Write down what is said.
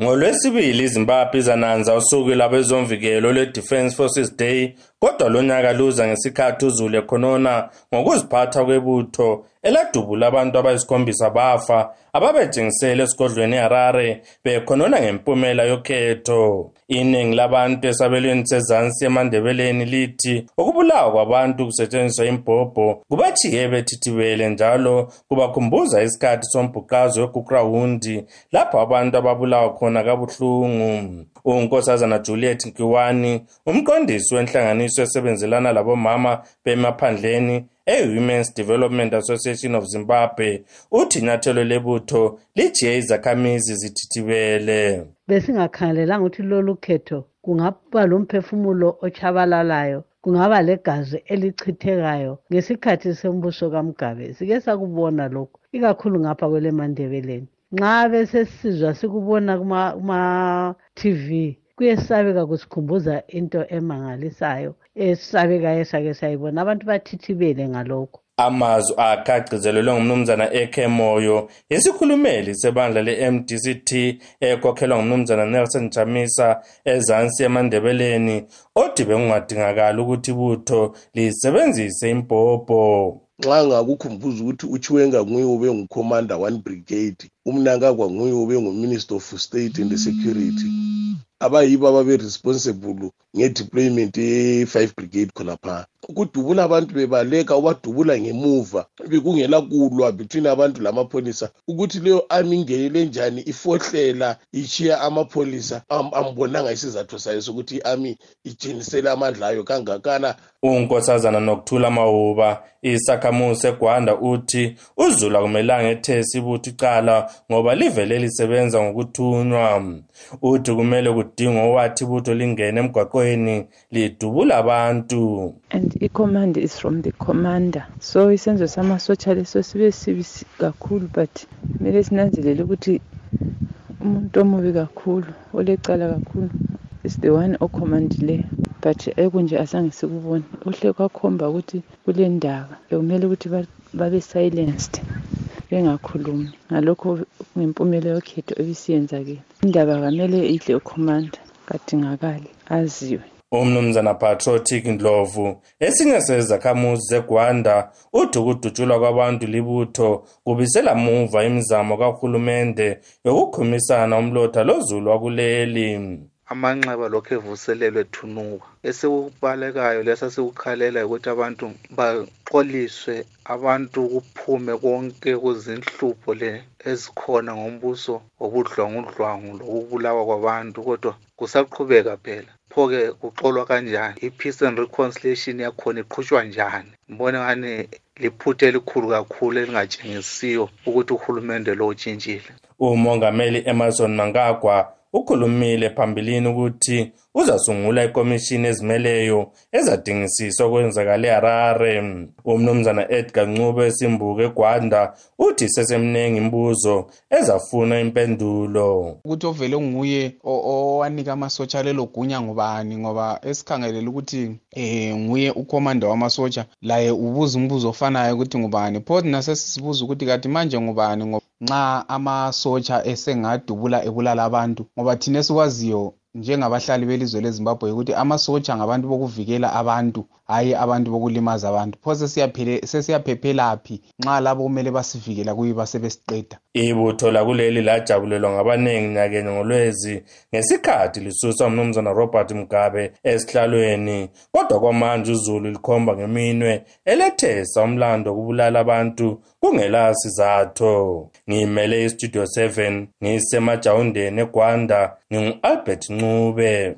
ngolwesibili izimbabwe izananza usuku lwabezomvikelo lwe-defence forces day kodwa lonyaka luza ngesikhathi uzulu ekhonona ngokuziphatha kwebutho eladubula abantu abayisikhombisa bafa ababetshengisele esigodlweni eharare bekhonona ngempumela yokhetho. Iningi labantu esabelweni sezansi emandebeleni lithi ukubulawa kwabantu kusetshenziswa imbhobho kubajiye bethithibele njalo kubakhumbuza isikhathi sombhuqazo wegugrawundi lapho abantu ababulawa khona kabuhlungu. Unkosazana juliet nkiwani umqondisi wenhlanganiso esebenzelana labomama bemaphandleni e-women's development association of zimbabwe. Uthi inyathelo lebutho lijiye izakhamizi zithithibele. Besingakhangelelanga ukuthi lolu khetho kungaba lomphefumulo ochabalalayo kungaba legazi elichithekayo ngesikhathi sembuso kamugabe sike sakubona lokhu ikakhulu ngapha kwelemandebeleni nxa besesizwa sikubona kuma-tv kuyesabeka kusikhumbuza into emangalisayo esabekayo esake sayibona. Abantu bathithibele ngalokho. Amazwi akhe agcizelelwe ngumnumzana eke moyo isikhulumeli sebandla le-mdct ekhokhelwa ngumnumzana nelson jamisa ezansi emandebeleni othi bekungadingakali ukuthi ibutho lisebenzise imbhobho. Nxa ngakukhumbuza ukuthi uchiwenga nguye ube ngucommander one brigade umnankagwa nguye ube nguminister of state and security. Abayibo ababe-responsible nge-deployment ye-five brigade khonapha. Ukudubula abantu bebaleka ubadubula ngemuva bekungela kulwa between abantu lamapholisa ukuthi leyo army ingenele njani ifohlela ichiya amapholisa ambonanga isizathu sayo sokuthi i-army ijinisele amandla ayo kangakana. Unkosazana nokuthula mahuba isakhamuzi segwanda uthi uzulu akumelanga ethesi ibutho icala ngoba livele lisebenza ngokuthunywa. Uthi kumele kudingwa owathi ibutho lingene emgwaqweni lidubula abantu. And i-command is from the commander. So isenzo samasotsha leso sibe sibi kakhulu but kumele sinanzelele ukuthi umuntu omubi kakhulu olecala kakhulu is the one okhomandileyo but ekunje asange sikubone. Uhle kwakhomba ukuthi kule ndaba bekumele ukuthi babe silenced. Bengakhulumi. Ngalokho ngempumela yokhetho ebisiyenzakele indaba kamele idle ukhomanda kadingakali aziwe. Umnumzana patriotic ndlovu esinye sezakhamuzi zegwanda uthi ukudutshulwa kwabantu libutho kubisela muva imizamo kahulumende yokukhumisana umlotha lozulu wakuleli amanxeba lokhu evuselelwe thunuka esikubalekayo lesa sikukhalela ukuthi abantu baxoliswe abantu kuphume konke kuzinhlupho le ezikhona ngombuso wobudlwangudlwangu lokubulawa kwabantu kodwa kusaqhubeka phela. Pho-ke kuxolwa kanjani? I-peace and reconciliation yakhona iqhutshwa njani? Mbone ngani liphutha elikhulu kakhulu elingatshengisiyo ukuthi uhulumende lo utshintshile. Umongameli emerson mangagwa ukhulumile phambilini ukuthi uzasungula ikomishini ezimeleyo ezadingisisa okwenzakala eharare umnumzana edgar ncube esimbuko egwanda uthi sesemningi imbuzo ezafuna impendulo. Ukuthi ovele nguye owanika amasotsha lelo gunya ngubani? Ngoba esikhangelela ukuthi um nguye ukhomanda wamasotsha. Laye ubuza umbuzo ofanayo ukuthi ngubani? Pho thina sesisibuza ukuthi kati manje ngubani? Nxa amasotsha esengadubula ebulala abantu. Ngoba thina esikwaziyo njengabahlali belizwe lezimbabwe ukuthi amasotsha ngabantu bokuvikela abantu hhayi abantu bokulimaza abantu. Pho sesiyaphephelaphi nxa labo kumele basivikela kuyo basebesiqeda? Ibutho lakuleli lajabulelwa ngabaningi nyakenye ngolwezi ngesikhathi lisusa umnumzana robert mugabe esihlalweni. Kodwa kwamanje uzulu likhomba ngeminwe elethesa umlando wokubulala abantu kungela sizatho ngimele istudio 7 ngisemajawundeni egwanda ngingu-albert ncube